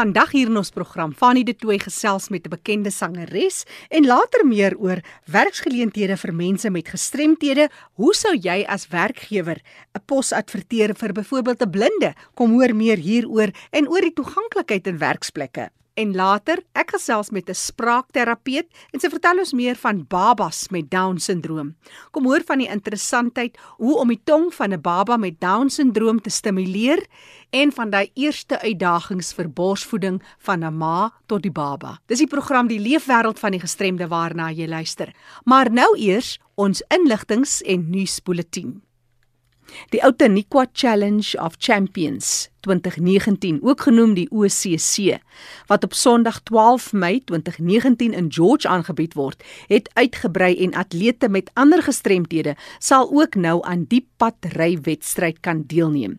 Vandag hier in ons program Fanie de Tooi gesels met 'n bekende sangeres en later meer oor werksgeleenthede vir mense met gestremthede. Hoe sou jy as werkgewer 'n pos adverteer vir byvoorbeeld 'n blinde? Kom hoor meer hieroor en oor die toeganklikheid in werksplekke. En later, ek gesels met 'n spraakterapeut en sy vertel ons meer van babas met Down-sindroom. Kom hoor van die interessantheid hoe om die tong van 'n baba met Down-sindroom te stimuleer en van daai eerste uitdagings vir borsvoeding van 'n ma tot die baba. Dis die program Die Leefwêreld van die Gestremde waarna jy luister. Maar nou eers ons inligtings en nuusbulletin. Die Outeniqua Challenge of Champions 2019, ook genoem die OCC, wat op Sondag 12 Mei 2019 in George aangebied word, het uitgebrei en atlete met ander gestremthede sal ook nou aan die padrywedstryd kan deelneem.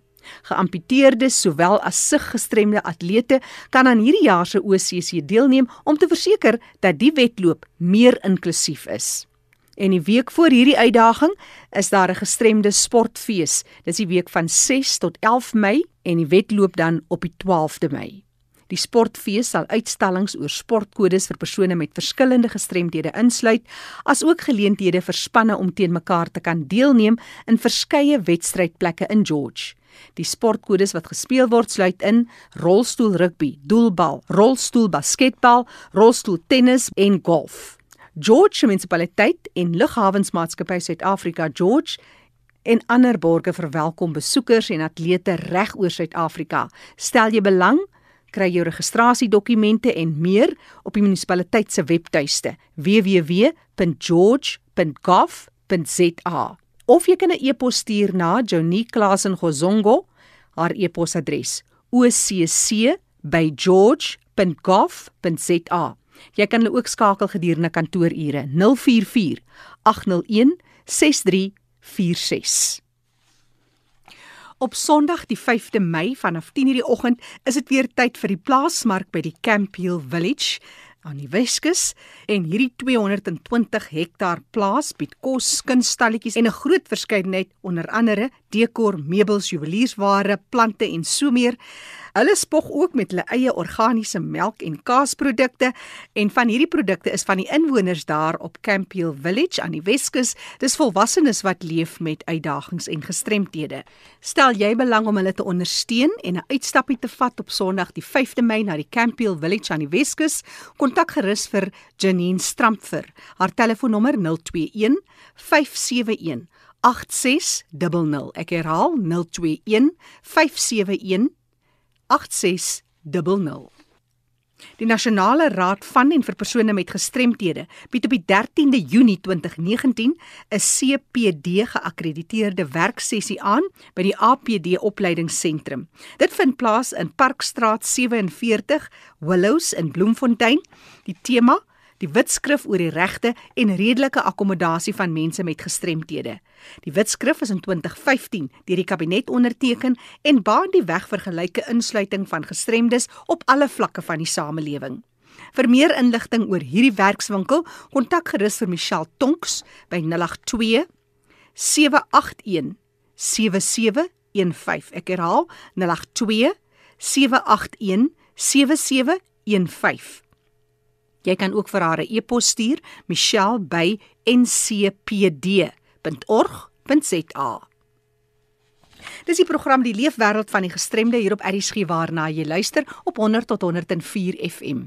Geamputeerdes sowel as siggestremde atlete kan aan hierdie jaar se OCC deelneem om te verseker dat die wedloop meer inklusief is. En die week voor hierdie uitdaging is daar 'n gestremde sportfees. Dis die week van 6 tot 11 Mei en die wedloop dan op die 12de Mei. Die sportfees sal uitstallings oor sportkodes vir persone met verskillende gestremdhede insluit, asook geleenthede vir spanne om teen mekaar te kan deelneem in verskeie wedstrydplekke in George. Die sportkodes wat gespeel word sluit in rolstoel rugby, doelbal, rolstoel basketbal, rolstoel tennis en golf. George Munisipaliteit en Lughawensmaatskappy Suid-Afrika George en ander borgers verwelkom besoekers en atlete reg oor Suid-Afrika. Stel jy belang, kry jou registrasiedokumente en meer op die munisipaliteit se webtuiste www.george.gov.za of jy kan 'n e-pos stuur na Jonie Klasen Gozongo. Haar e-posadres: occ@george.gov.za. Jy kan hulle ook skakel gedurende kantoorure 044 801 6346. Op Sondag die 5de Mei vanaf 10:00 die oggend is dit weer tyd vir die plaasmark by die Camp Hill Village aan die Weskus en hierdie 220 hektaar plaas bied kos, kunststalletjies en 'n groot verskeidenheid onder andere dekor, meubels, juweliersware, plante en so meer. Hulle spog ook met hulle eie organiese melk en kaasprodukte en van hierdie produkte is van die inwoners daar op Campiel Village aan die Weskus. Dis volwassenes wat leef met uitdagings en gestremthede. Stel jy belang om hulle te ondersteun en 'n uitstappie te vat op Sondag die 5de Mei na die Campiel Village aan die Weskus, kontak gerus vir Janine Strampfer. Haar telefoonnommer 021 571 8600. Ek herhaal 021 571 8600. Die Nasionale Raad van en vir persone met gestremthede bied op die 13de Junie 2019 'n CPD geakkrediteerde werksessie aan by die APD opleidingsentrum. Dit vind plaas in Parkstraat 47, Willows in Bloemfontein. Die tema die wetskrif oor die regte en redelike akkommodasie van mense met gestremthede. Die wetskrif is in 2015 deur die kabinet onderteken en baan die weg vir gelyke insluiting van gestremdes op alle vlakke van die samelewing. Vir meer inligting oor hierdie werkswinkel, kontak gerus vir Michelle Tonks by 082 781 7715. Ek herhaal 082 781 7715. Jy kan ook vir haar 'n e-pos stuur, michelle@ncpd.org.za. Dis die program Die Leefwêreld van die Gestremde hier op ERG waarna jy luister op 100 tot 104 FM.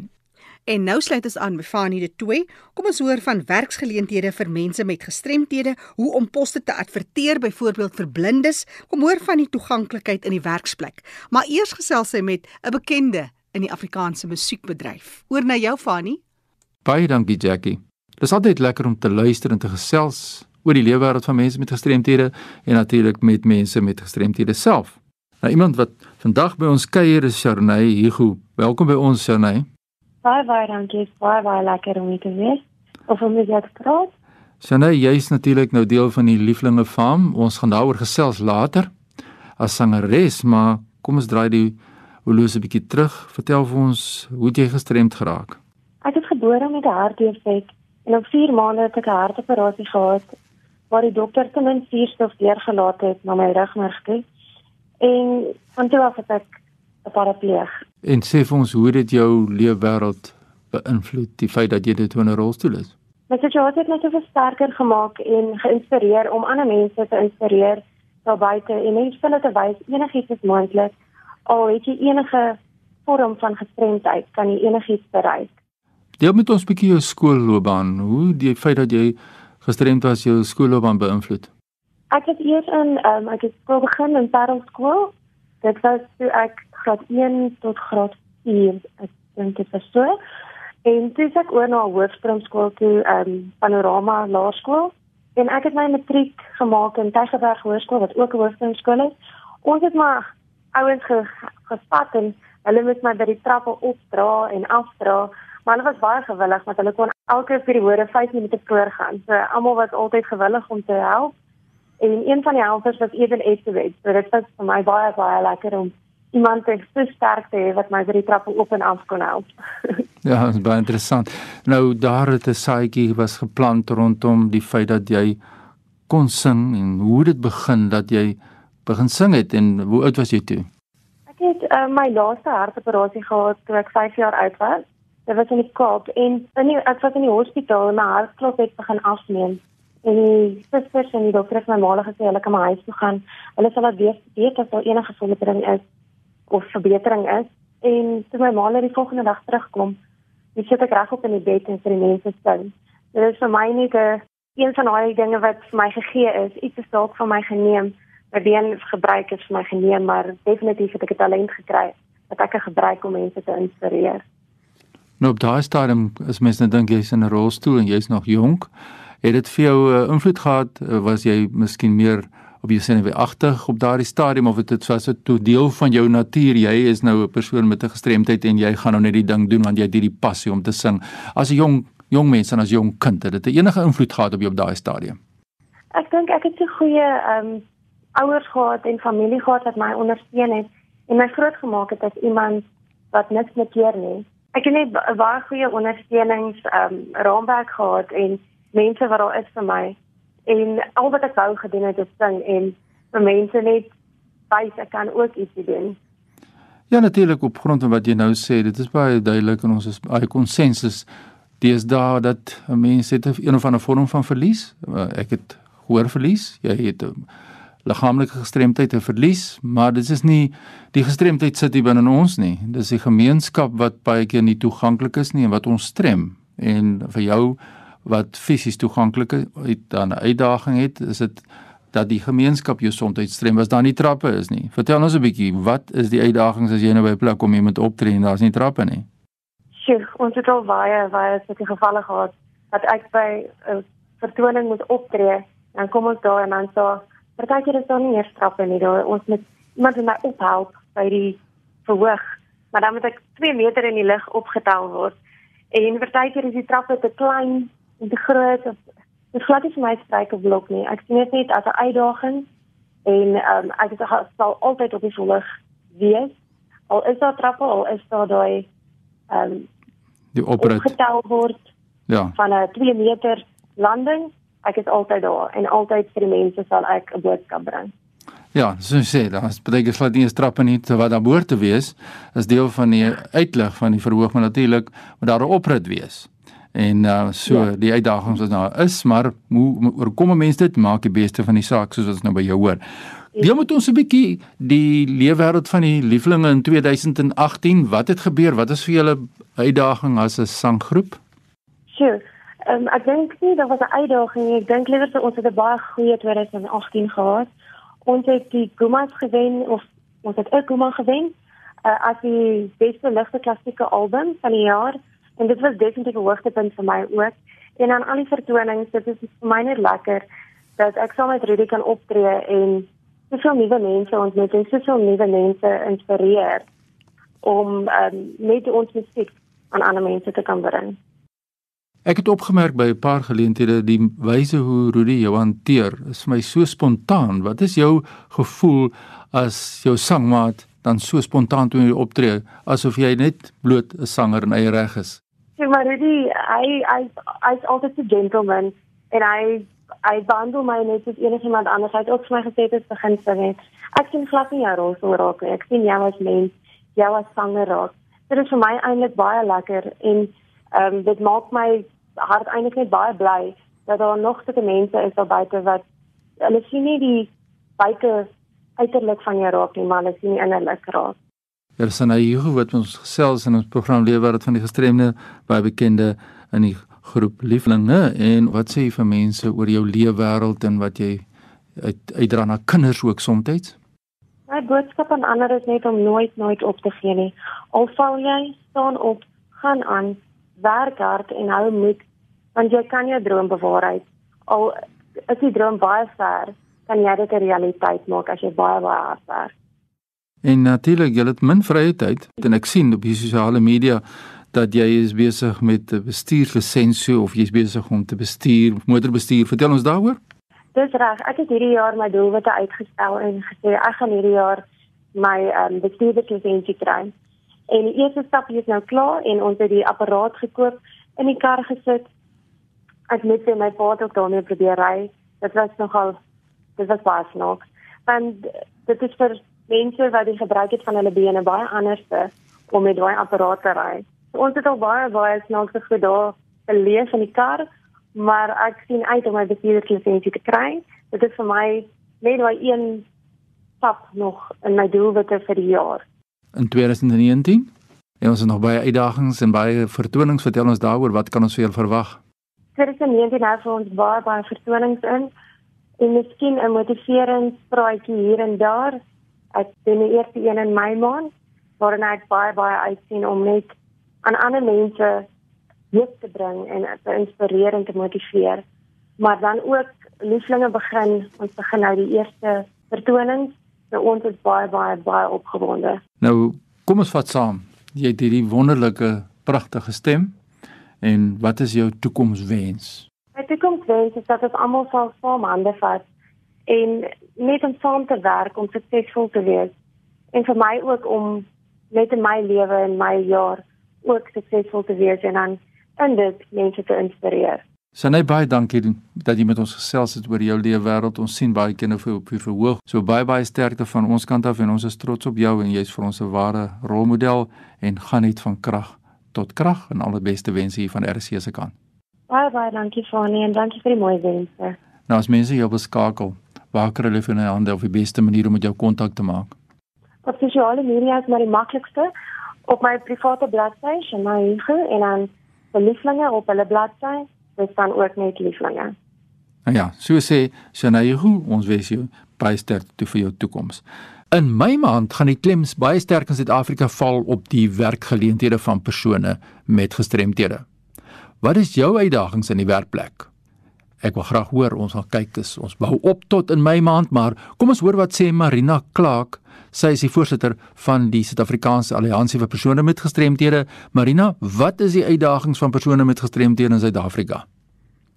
En nou sluit ons aan by Fanie de Tooi. Kom ons hoor van werksgeleenthede vir mense met gestremthede, hoe om poste te adverteer byvoorbeeld vir blindes. Kom hoor van die toeganklikheid in die werksplek. Maar eers gesels sy met 'n bekende in die Afrikaanse musiekbedryf. Oor na jou Fanie. Baie dankie Jackie. Dit is altyd lekker om te luister en te gesels oor die lewenswêreld van mense met gestremthede en natuurlik met mense met gestremthede self. Nou iemand wat vandag by ons kuier is Sharnay Hugo. Welkom by ons Sharnay. Baie baie dankie. Baie baie lekker om te wees. Of om met jou te praat. Sharnay, jy's natuurlik nou deel van die Lieflinge Farm. Ons gaan daaroor gesels later as sangeres, maar kom ons draai die holoose bietjie terug. Vertel vir ons hoe jy gestremd geraak. Ek is gebore met 'n hartdefek en op 4 maande het ek 'n hartoperasie gehad waar die dokter ten minste suurstof deurgelaat het na my rugmerg toe. En van toe af het ek 'n parapleeg. En sê vir ons hoe dit jou leefwêreld beïnvloed, die feit dat jy dit in 'n rolstoel is. My situasie het my so sterker gemaak en geïnspireer om ander mense te inspireer daar buite en net vir hulle te wys enigiets is moontlik. Al het jy enige vorm van gestremdheid, kan jy enigiets bereik. Deel met ons 'n bietjie jou skoolloopbaan. Hoe die feit dat jy gestremd was jou skoolloopbaan beïnvloed? Ek het eers in um, ek het skool begin in Parel skool. Dit was toe ek graad 1 tot graad 4 ek dink dit was so. En toe ek oor na Hoërskool skool toe, ehm um, Panorama Laerskool en ek het my matriek gemaak in Tygerberg Hoërskool wat ook 'n hoërskool is. Ons het maar ouens ge, gespat en hulle moet my by die trappe opdra en afdra, maar hulle was baie gewillig want hulle kon elke periode 5 minute voor gaan. So almal was altyd gewillig om te help. En een van die helpers was Eben Estewet. So dit was vir my baie baie lekker om iemand te so sterk te hê wat my by die trappe op en af kon help. ja, dit is baie interessant. Nou daar het 'n saadjie was geplant rondom die feit dat jy kon sing en hoe dit begin dat jy begin sing het en hoe oud was jy toe? Ek het uh, my laaste hartoperasie gehad toe ek 5 jaar oud was. Dit was in die Kaap en in die, ek was in die hospitaal en my hartklop het begin afneem. En die susters en die dokter het my maal gesê hulle kan my huis toe gaan. Hulle sal laat weet weet as daar enige verbetering is of verbetering is. En toe my maal die volgende dag terugkom, ek sit ek reg op in die bed en vir die mense sing. Dit is vir my net 'n een van daai dinge wat vir my gegee is. Iets is dalk van my geneem. My been gebruik is vir my geneem, maar definitief het ek 'n talent gekry wat ek kan gebruik om mense te inspireer. Nou op daai stadium as mense nou dink jy's in 'n rolstoel en jy's nog jonk, het dit vir jou uh, invloed gehad? Uh, was jy miskien meer op jy sien weer agtig op daardie stadium of dit was dit toe deel van jou natuur? Jy is nou 'n persoon met 'n gestremdheid en jy gaan nou net die ding doen want jy het hierdie passie om te sing. As 'n jong jong mens en as jong kind, het dit enige invloed gehad op jou op daai stadium? Ek dink ek het so goeie ehm um, ouers gehad en familie gehad wat my ondersteun het en my grootgemaak het as iemand wat niks met keer nie ek het net baie goeie ondersteunings um raamwerk gehad en mense wat daar is vir my en al wat ek wou gedoen het is sing en vir mense net wys ek kan ook iets doen. Ja natuurlik op grond van wat jy nou sê, dit is baie duidelik en ons is baie konsensus daar dat mense het 'n of ander vorm van verlies. Uh, ek het hoor verlies. Jy het um, liggaamlike gestremdheid te verlies, maar dit is nie die gestremdheid sit hier binne ons nie. Dis die gemeenskap wat baie keer nie toeganklik is nie en wat ons strem. En vir jou wat fisies toeganklik is, dan 'n uitdaging het, is dit dat die gemeenskap jou gesondheid strem as daar nie trappe is nie. Vertel ons 'n bietjie, wat is die uitdagings as jy nou by 'n plek kom jy moet optree en daar's nie trappe nie? Sjoe, ons het al baie baie sulke gevalle gehad dat ek by 'n vertoning moet optree, dan kom ons daar en dan sê Partykeer is daar nie eers trappe nie. Daar ons moet iemand my ophelp by die verhoog, maar dan moet ek 2 meter in die lug opgetel word. En partykeer is die trappe te klein en te groot of dit glad nie vir my op blok nie. Ek sien dit net as 'n uitdaging en ehm um, ek sal altyd op die verhoog wees. Al is daar trappe, al is daar daai ehm um, die opgetel word. Ja. van 'n 2 meter landing ek is altyd daar en altyd vir die mense sal ek 'n boodskap bring. Ja, so sê, is baie gesluit nie strappe nie te wat daar behoort te wees as deel van die uitlig van die verhoog maar natuurlik moet daar 'n oprit wees. En uh so ja. die uitdagings wat daar is, maar hoe oorkom mense dit maak die beste van die saak soos ons nou by jou hoor. Deel met ons 'n bietjie die leefwêreld van die lieflinge in 2018. Wat het gebeur? Wat is vir julle uitdaging as 'n sanggroep? Sure. Um, ek dink nie dat was 'n uitdaging nie. Ek dink liewer vir ons het 'n baie goeie 2018 gehad. Ons het die Gumas gewen of ons het ook Guma gewen uh, as die beste ligte klassieke album van die jaar en dit was definitief 'n hoogtepunt vir my ook. En aan al die vertonings, dit is vir my net lekker dat ek saam met Rudy kan optree en soveel nuwe mense ontmoet en soveel nuwe mense inspireer om um, net ons musiek aan ander mense te kan bring. Ek het opgemerk by 'n paar geleenthede die wyse hoe Rudy jou hanteer is vir my so spontaan. Wat is jou gevoel as jou sangmaat dan so spontaan toe jy optree asof jy net bloot 'n sanger in eie reg is? Ja, maar Rudy, hy hy hy's altyd 'n gentleman en hy hy behandel my net soos enigiemand anders. Hy het ook vir my gesê dit begin sing het. Ek sien glad nie jou rol so raak nie. Ek sien jou as mens, jou as sanger raak dit is vir my eintlik baie lekker en um, dit maak my hart eintlik net baie bly dat daar nog sulke mense is daar buite wat hulle sien nie die buite uiterlik van jou raak nie, maar hulle sien innerlik raak. Ja, dis nou hier wat ons gesels in ons program Leefwêreld van die gestremde baie bekende in die groep lieflinge en wat sê jy vir mense oor jou leefwêreld en wat jy uit uitdra na kinders ook soms? My boodskap aan ander is net om nooit nooit op te gee nie. Al val jy, staan op, gaan aan, werk hard en hou moed want jy kan jou droom bewaarheid. Al is die droom baie ver, kan jy dit 'n realiteit maak as jy baie baie hard werk. En natuurlik, jy het min vrye tyd en ek sien op die sosiale media dat jy is besig met 'n bestuurslisensie of jy's besig om te bestuur, motorbestuur. Vertel ons daaroor. Dis reg. Ek het hierdie jaar my doelwitte uitgestel en gesê ek gaan hierdie jaar my um, bestuurslisensie kry. En die eerste stap is nou klaar en ons het die apparaat gekoop, in die kar gesit. Ek het net my pa ook daarmee probeer ry. Dit was nogal dit was baie snaaks. Want dit is vir mense wat die gebruik het van hulle bene baie anderste om met daai apparaat te ry. So, ons het al baie baie snaakse goed daar geleef in die kar, maar ek sien uit om my bestuurslisensie te kry. Dit is vir my net daai een stap nog in my doelwitte vir die jaar. In 2019 En ons het nog baie uitdagings en baie vertonings. Vertel ons daaroor, wat kan ons vir julle verwag? 2019 het vir ons baie baie vertonings in en miskien 'n motiveringspraatjie hier en daar. Ek doen die eerste een in my maand waar ek baie baie uitsien om net aan ander mense hoop te bring en te inspireer en te motiveer. Maar dan ook lieflinge begin, ons begin nou die eerste vertonings. Nou ons is baie baie baie opgewonde. Nou, kom ons vat saam. Jy het hierdie wonderlike, pragtige stem. En wat is jou toekomswens? My toekomswens is dat ons almal sal saam hande vat en net om saam te werk om suksesvol te wees. En vir my ook om net in my lewe en my jaar ook suksesvol te wees en dan en dit mense te inspireer. Sanay baie dankie dat jy met ons gesels het oor jou lewe wêreld. Ons sien baie kinders vir op jou verhoog. So baie baie sterkte van ons kant af en ons is trots op jou en jy's vir ons 'n ware rolmodel en gaan net van krag tot krag en alle beste wense hier van RC se kant. Baie baie dankie Fani en dankie vir die mooi wense. Nou as mense jou beskakel, waar kry hulle vir 'n hande of die beste manier om met jou kontak te maak? Op sosiale media is maar die maklikste op my private bladsy, Shanaige en dan die lieflinge op hulle bladsy, dis dan ook net lieflinge. Nou ja, so sê Shanaige, ons wens jou baie sterkte vir jou toekoms. In my maand gaan die klems baie sterk in Suid-Afrika val op die werkgeleenthede van persone met gestremthede. Wat is jou uitdagings in die werkplek? Ek wil graag hoor, ons gaan kyk dis ons bou op tot in my maand, maar kom ons hoor wat sê Marina Klaak. Sy is die voorsitter van die Suid-Afrikaanse Alliansie vir persone met gestremthede. Marina, wat is die uitdagings van persone met gestremthede in Suid-Afrika?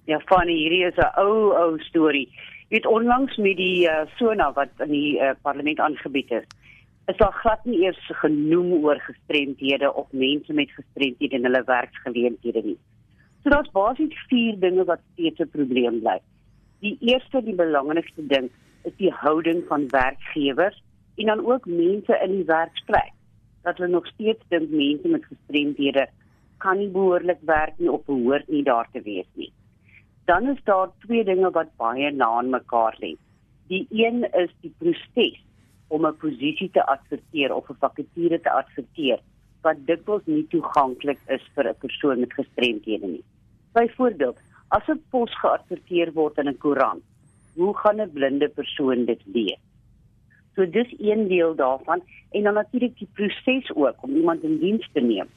Ja, Fanny, hierdie is 'n ou ou storie. Jy weet onlangs met die uh, SONA wat in die uh, parlement aangebied is, is daar glad nie eers genoem oor gestremthede of mense met gestremthede in hulle werksgeleenthede nie. So daar's basies vier dinge wat steeds 'n probleem bly. Die eerste, die belangrikste ding, is die houding van werkgewers en dan ook mense in die werksplek. Dat hulle nog steeds dink mense met gestremdhede kan nie behoorlik werk nie of behoort nie daar te wees nie. Dan is daar twee dinge wat baie na aan mekaar lê. Die een is die proses om 'n posisie te adverteer of 'n vakature te adverteer wat dikwels nie toeganklik is vir 'n persoon met gestremdhede nie. Byvoorbeeld, as 'n pos geadverteer word in 'n koerant, hoe gaan 'n blinde persoon dit lees? So dis een deel daarvan en dan natuurlik die proses ook om iemand in diens te neem.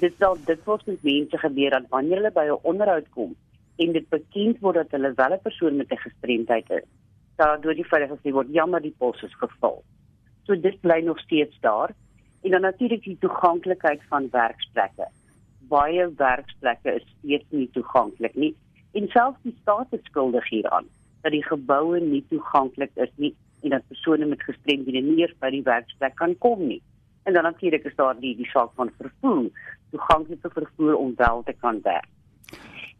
Dit sal dit word met mense gebeur dat wanneer hulle by 'n onderhoud kom en dit bekend word dat hulle wel 'n persoon met 'n gestremdheid is, dan deur die veiligheid sê word jammer die pos is gevul. So dit bly nog steeds daar en dan natuurlik die toeganklikheid van werksplekke baie werksplekke is steeds nie toeganklik nie en selfs die staat is skuldig hieraan dat die geboue nie toeganklik is nie en dat persone met gestremdhede nie eers by die werksplek kan kom nie. En dan natuurlik is daar die die saak van vervoer, toeganklike vervoer om wel te kan werk.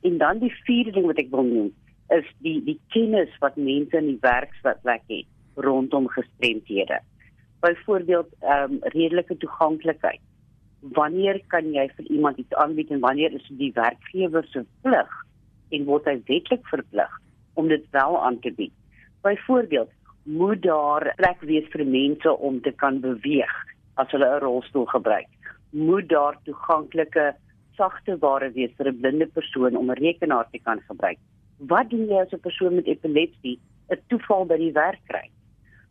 En dan die vierde ding wat ek wil noem is die die kennis wat mense in die werksplek het rondom gestremdhede. Byvoorbeeld ehm um, redelike toeganklikheid wanneer kan jy vir iemand iets aanbied en wanneer is dit die werkgewer se plig en word hy wetlik verplig om dit wel aan te bied. Byvoorbeeld, moet daar plek wees vir mense om te kan beweeg as hulle 'n rolstoel gebruik. Moet daar toeganklike sagte ware wees vir 'n blinde persoon om 'n rekenaar te kan gebruik. Wat doen jy as 'n persoon met epilepsie 'n toeval by die werk kry?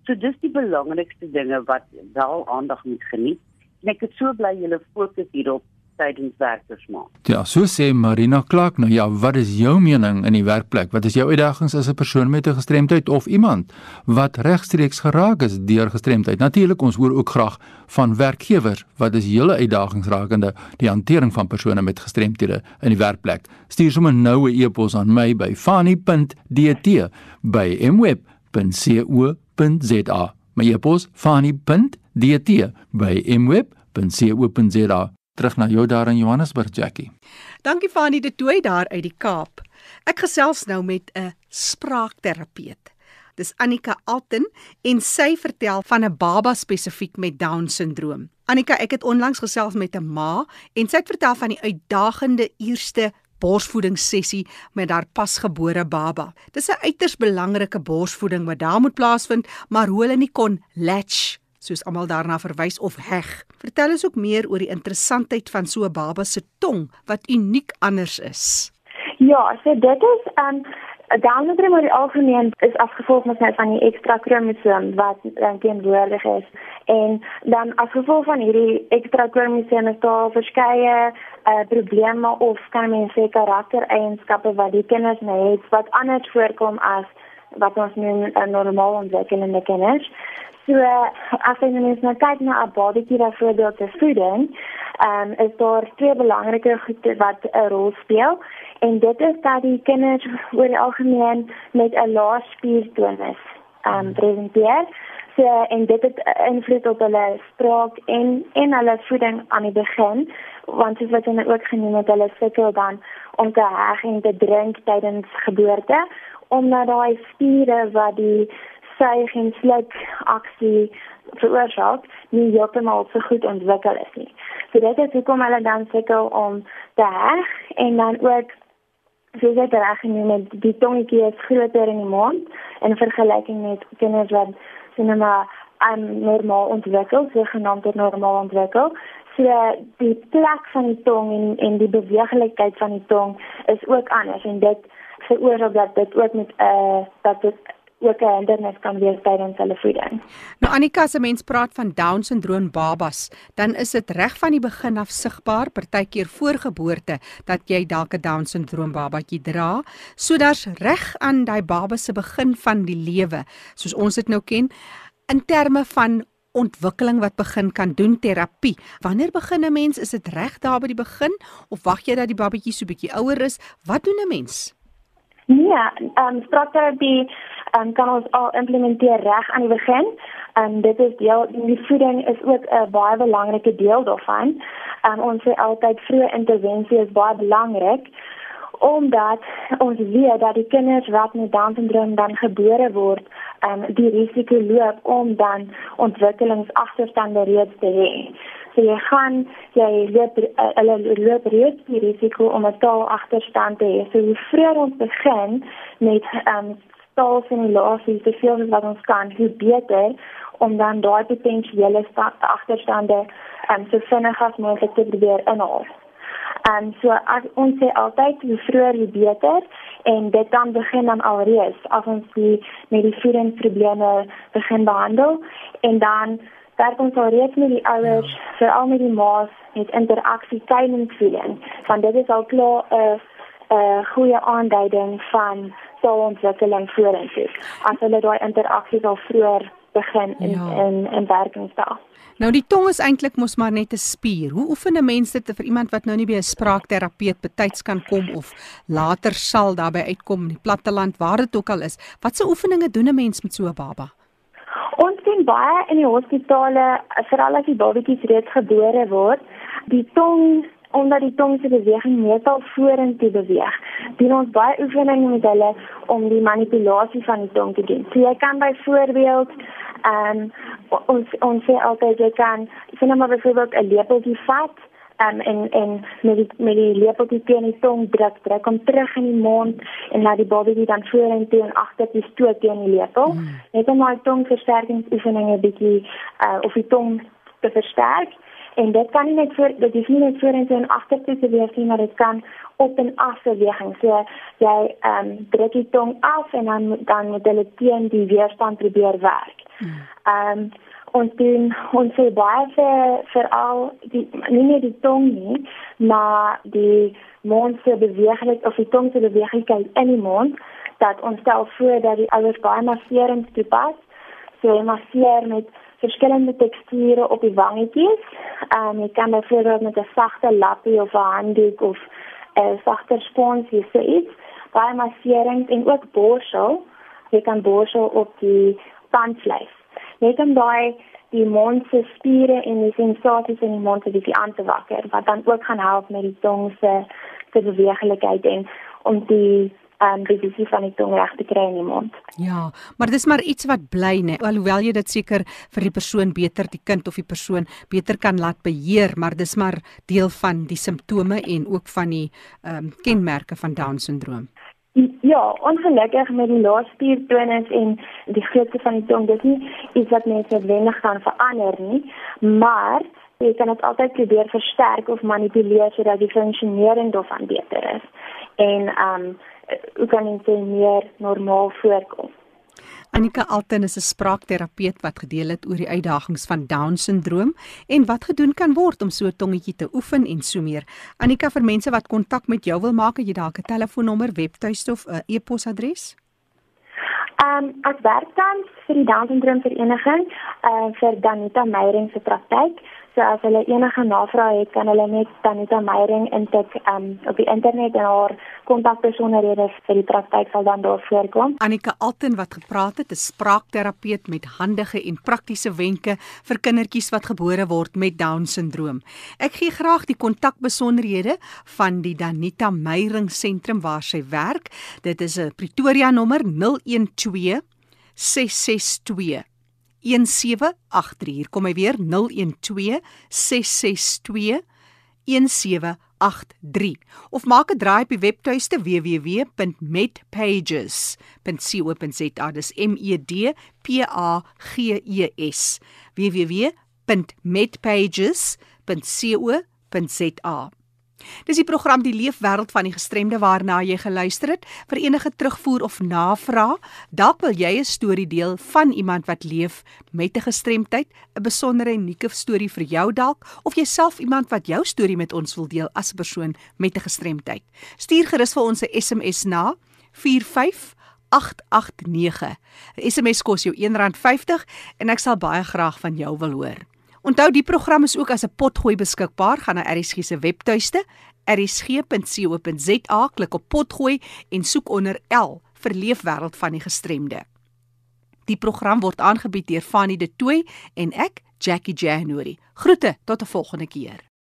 So dis die belangrikste dinge wat wel aandag moet geniet. En ek is so bly julle fokus hierop tydens werkersmaand. Ja, so sê Marina Clark nou ja, wat is jou mening in die werkplek? Wat is jou uitdagings as 'n persoon met 'n gestremdheid of iemand wat regstreeks geraak is deur gestremdheid? Natuurlik ons hoor ook graag van werkgewers wat is julle uitdagings rakende die hantering van persone met gestremthede in die werkplek? Stuur sommer nou 'n e-pos aan my by fani.dt by mweb.co.za. My e-pos fani.dt by mweb.co.za terug na jou daar in Johannesburg Jackie. Dankie Fanie de Tooi daar uit die Kaap. Ek gesels nou met 'n spraakterapeut. Dis Annika Alten en sy vertel van 'n baba spesifiek met down syndroom. Annika, ek het onlangs gesels met 'n ma en sy het vertel van die uitdagende eerste borsvoedingssessie met haar pasgebore baba. Dis 'n uiters belangrike borsvoeding wat daar moet plaasvind, maar hoe hulle nie kon latch soos almal daarna verwys of heg. Vertel ons ook meer oor die interessantheid van so 'n baba se tong wat uniek anders is. Ja, so dit is um Down syndroom oor die algemeen is afgevolg met van die ekstra kromosoom wat dan teenwoordig is. En dan afgevolg van hierdie ekstra kromosoom is daar verskeie uh, probleme of kan mens sê karaktereienskappe wat die kinders het wat anders voorkom as wat ons noem 'n normaal ontwikkelende kinders. So as jy net nou kyk na 'n babatjie wat voorbeeld te voeding, ehm um, is daar twee belangrike goed wat 'n rol speel en dit is dat die kinders oor die algemeen met 'n lae spiertonus ehm um, presenteer. So en dit het invloed op hulle spraak en en hulle voeding aan die begin want soos wat hulle ook genoem het, hulle sukkel dan om te heg en te drink tydens geboorte omdat daai spiere wat die suig en sluk aksie veroorsaak nie heeltemal so goed ontwikkel is nie. So dit is hoekom hulle dan sukkel om te heg en dan ook soos dit reg genoem het, die tongetjie is groter in die mond in vergelyking met kinders wat sinema aan normaal ontwikkel, so genaamd normaal ontwikkel. So die plek van die tong en en die beweeglikheid van die tong is ook anders en dit veroorsaak dat dit ook met 'n uh, eh, dat dit ook 'n hindernis kan wees tydens hulle voeding. Nou Annika se mens praat van down syndroom babas, dan is dit reg van die begin af sigbaar, partykeer voor geboorte dat jy dalk 'n down syndroom babatjie dra, sodat reg aan daai baba se begin van die lewe, soos ons dit nou ken, in terme van ontwikkeling wat begin kan doen terapie. Wanneer begin 'n mens? Is dit reg daar by die begin of wag jy dat die babatjie so bietjie ouer is? Wat doen 'n mens? Ja, ehm um, spraaktherapie um, kan ons al implementeer reg aan die begin. Um, dit is deel die voeding is ook 'n baie belangrike deel daarvan. Um, ons sê altyd vroeë intervensie is baie belangrik omdat ons weet dat die kinders wat met Down syndroom dan gebore word, um, die risiko loop om dan ontwikkelingsagterstande reeds te hê. So jy gaan jy loop uh, hulle loop reeds die risiko om 'n taalagterstand te hê. So hoe vroeër ons begin met um, taalsimulasie te veel as wat ons kan, hoe beter om dan daai potensiële agterstande um, so vinnig as moontlik te probeer inhaal. En so as ons sê altyd hoe vroeër hoe beter en dit dan begin dan alreeds as ons die met die voedingsprobleme begin behandel en dan werk ons alreeds met die ouers ja. veral met die ma's met interaksie tydens voeding want dit is al klaar 'n uh, 'n uh, goeie aanduiding van taalontwikkeling vorentoe as hulle daai interaksie al vroeër begin in ja. in in werking stel. Nou die tong is eintlik mos maar net 'n spier. Hoe oefen 'n mens dit vir iemand wat nou nie by 'n spraakterapeut betyds kan kom of later sal daarby uitkom in die platteland waar dit ook al is? Watse oefeninge doen 'n mens met so 'n baba? Ons sien baie in die hospitale, veral as die babatjies reeds gebore word, die tong omdat die tong se beweging meestal vorentoe beweeg. Doen ons baie oefeninge met hulle om die manipulasie van die tong te doen. So jy kan byvoorbeeld Ehm um, ons ons sê altyd jy kan sien nou maar byvoorbeeld 'n lepeltjie vat um, en en met die met die lepeltjie teen die tong druk, druk hom terug in die mond en laat die babatjie dan vorentoe en agtertoe stoot teen die lepel. Mm. Net om daai tongversterkingsoefeninge bietjie uh, of die tong te versterk. En dit kan nie net voor dit is nie net vorentoe en agtertoe te wees nie, maar dit kan op en af beweging. So jy ehm um, druk die tong af en dan dan moet hulle teen die weerstand probeer werk. Hmm. Ehm um, ons doen ons sê baie vir vir al die nie net die tong nie, maar die mond se beweeglikheid of die tong se beweeglikheid in die mond dat ons stel voor dat die ouers baie masserings toepas. So jy masseer met verskillende teksture op die wangetjies. Ehm um, jy kan byvoorbeeld met 'n sagte lappie of 'n handdoek of 'n sagter spons hier so iets. Baie masserings en ook borsel. Jy kan borsel op die tandvleis. Net om daai die mond se spiere en die sensasies in die mond 'n bietjie aan te wakker wat dan ook gaan help met die tong se se beweeglikheid en om die um die visie van die tong reg te kry in die mond. Ja, maar dis maar iets wat bly nê. Alhoewel jy dit seker vir die persoon beter die kind of die persoon beter kan laat beheer, maar dis maar deel van die simptome en ook van die um kenmerke van down syndroom. Ja, ongelukkig met die laaspiertonus en die grootte van die tong, dit is nie iets wat mense wendig gaan verander nie, maar jy kan dit altyd probeer versterk of manipuleer sodat die funksionering daarvan beter is. En um hoe kan dit meer normaal voorkom? Annika Alten is 'n spraakterapeut wat gedeel het oor die uitdagings van Down syndroom en wat gedoen kan word om so tongetjie te oefen en so meer. Annika vir mense wat kontak met jou wil maak, het jy dalk 'n telefoonnommer, webtuiste of 'n e-posadres? Ehm um, ek werk dan vir die Down syndroom vereniging, eh uh, vir Danita Meyering se praktyk. So as hulle enige navrae het, kan hulle net Tanita Meyering intik um, op die internet en haar kontakpersonele vir die praktyk sal dan daar voorkom. Annika Alten wat gepraat het, 'n spraakterapeut met handige en praktiese wenke vir kindertjies wat gebore word met Down syndroom. Ek gee graag die kontakbesonderhede van die Danita Meyering sentrum waar sy werk. Dit is 'n Pretoria nommer 012 662 1783. Hier kom hy weer 012 662 1783 of maak 'n draai op die webtuiste www.medpages.co.za. Dis M E D P A G E S. www.medpages.co.za. Dis die program Die Leefwêreld van die Gestremde waarna jy geluister het. Vir enige terugvoer of navraag, dalk wil jy 'n storie deel van iemand wat leef met 'n gestremdheid, 'n besondere unieke storie vir jou dalk of jouself iemand wat jou storie met ons wil deel as 'n persoon met 'n gestremdheid. Stuur gerus vir ons 'n SMS na 45889. 'n SMS kos jou R1.50 en ek sal baie graag van jou wil hoor. Onthou die program is ook as 'n potgooi beskikbaar. Gaan na RSG se webtuiste rsg.co.za, klik op potgooi en soek onder L vir leefwêreld van die gestremde. Die program word aangebied deur Fanny De Tooy en ek, Jackie January. Groete tot 'n volgende keer.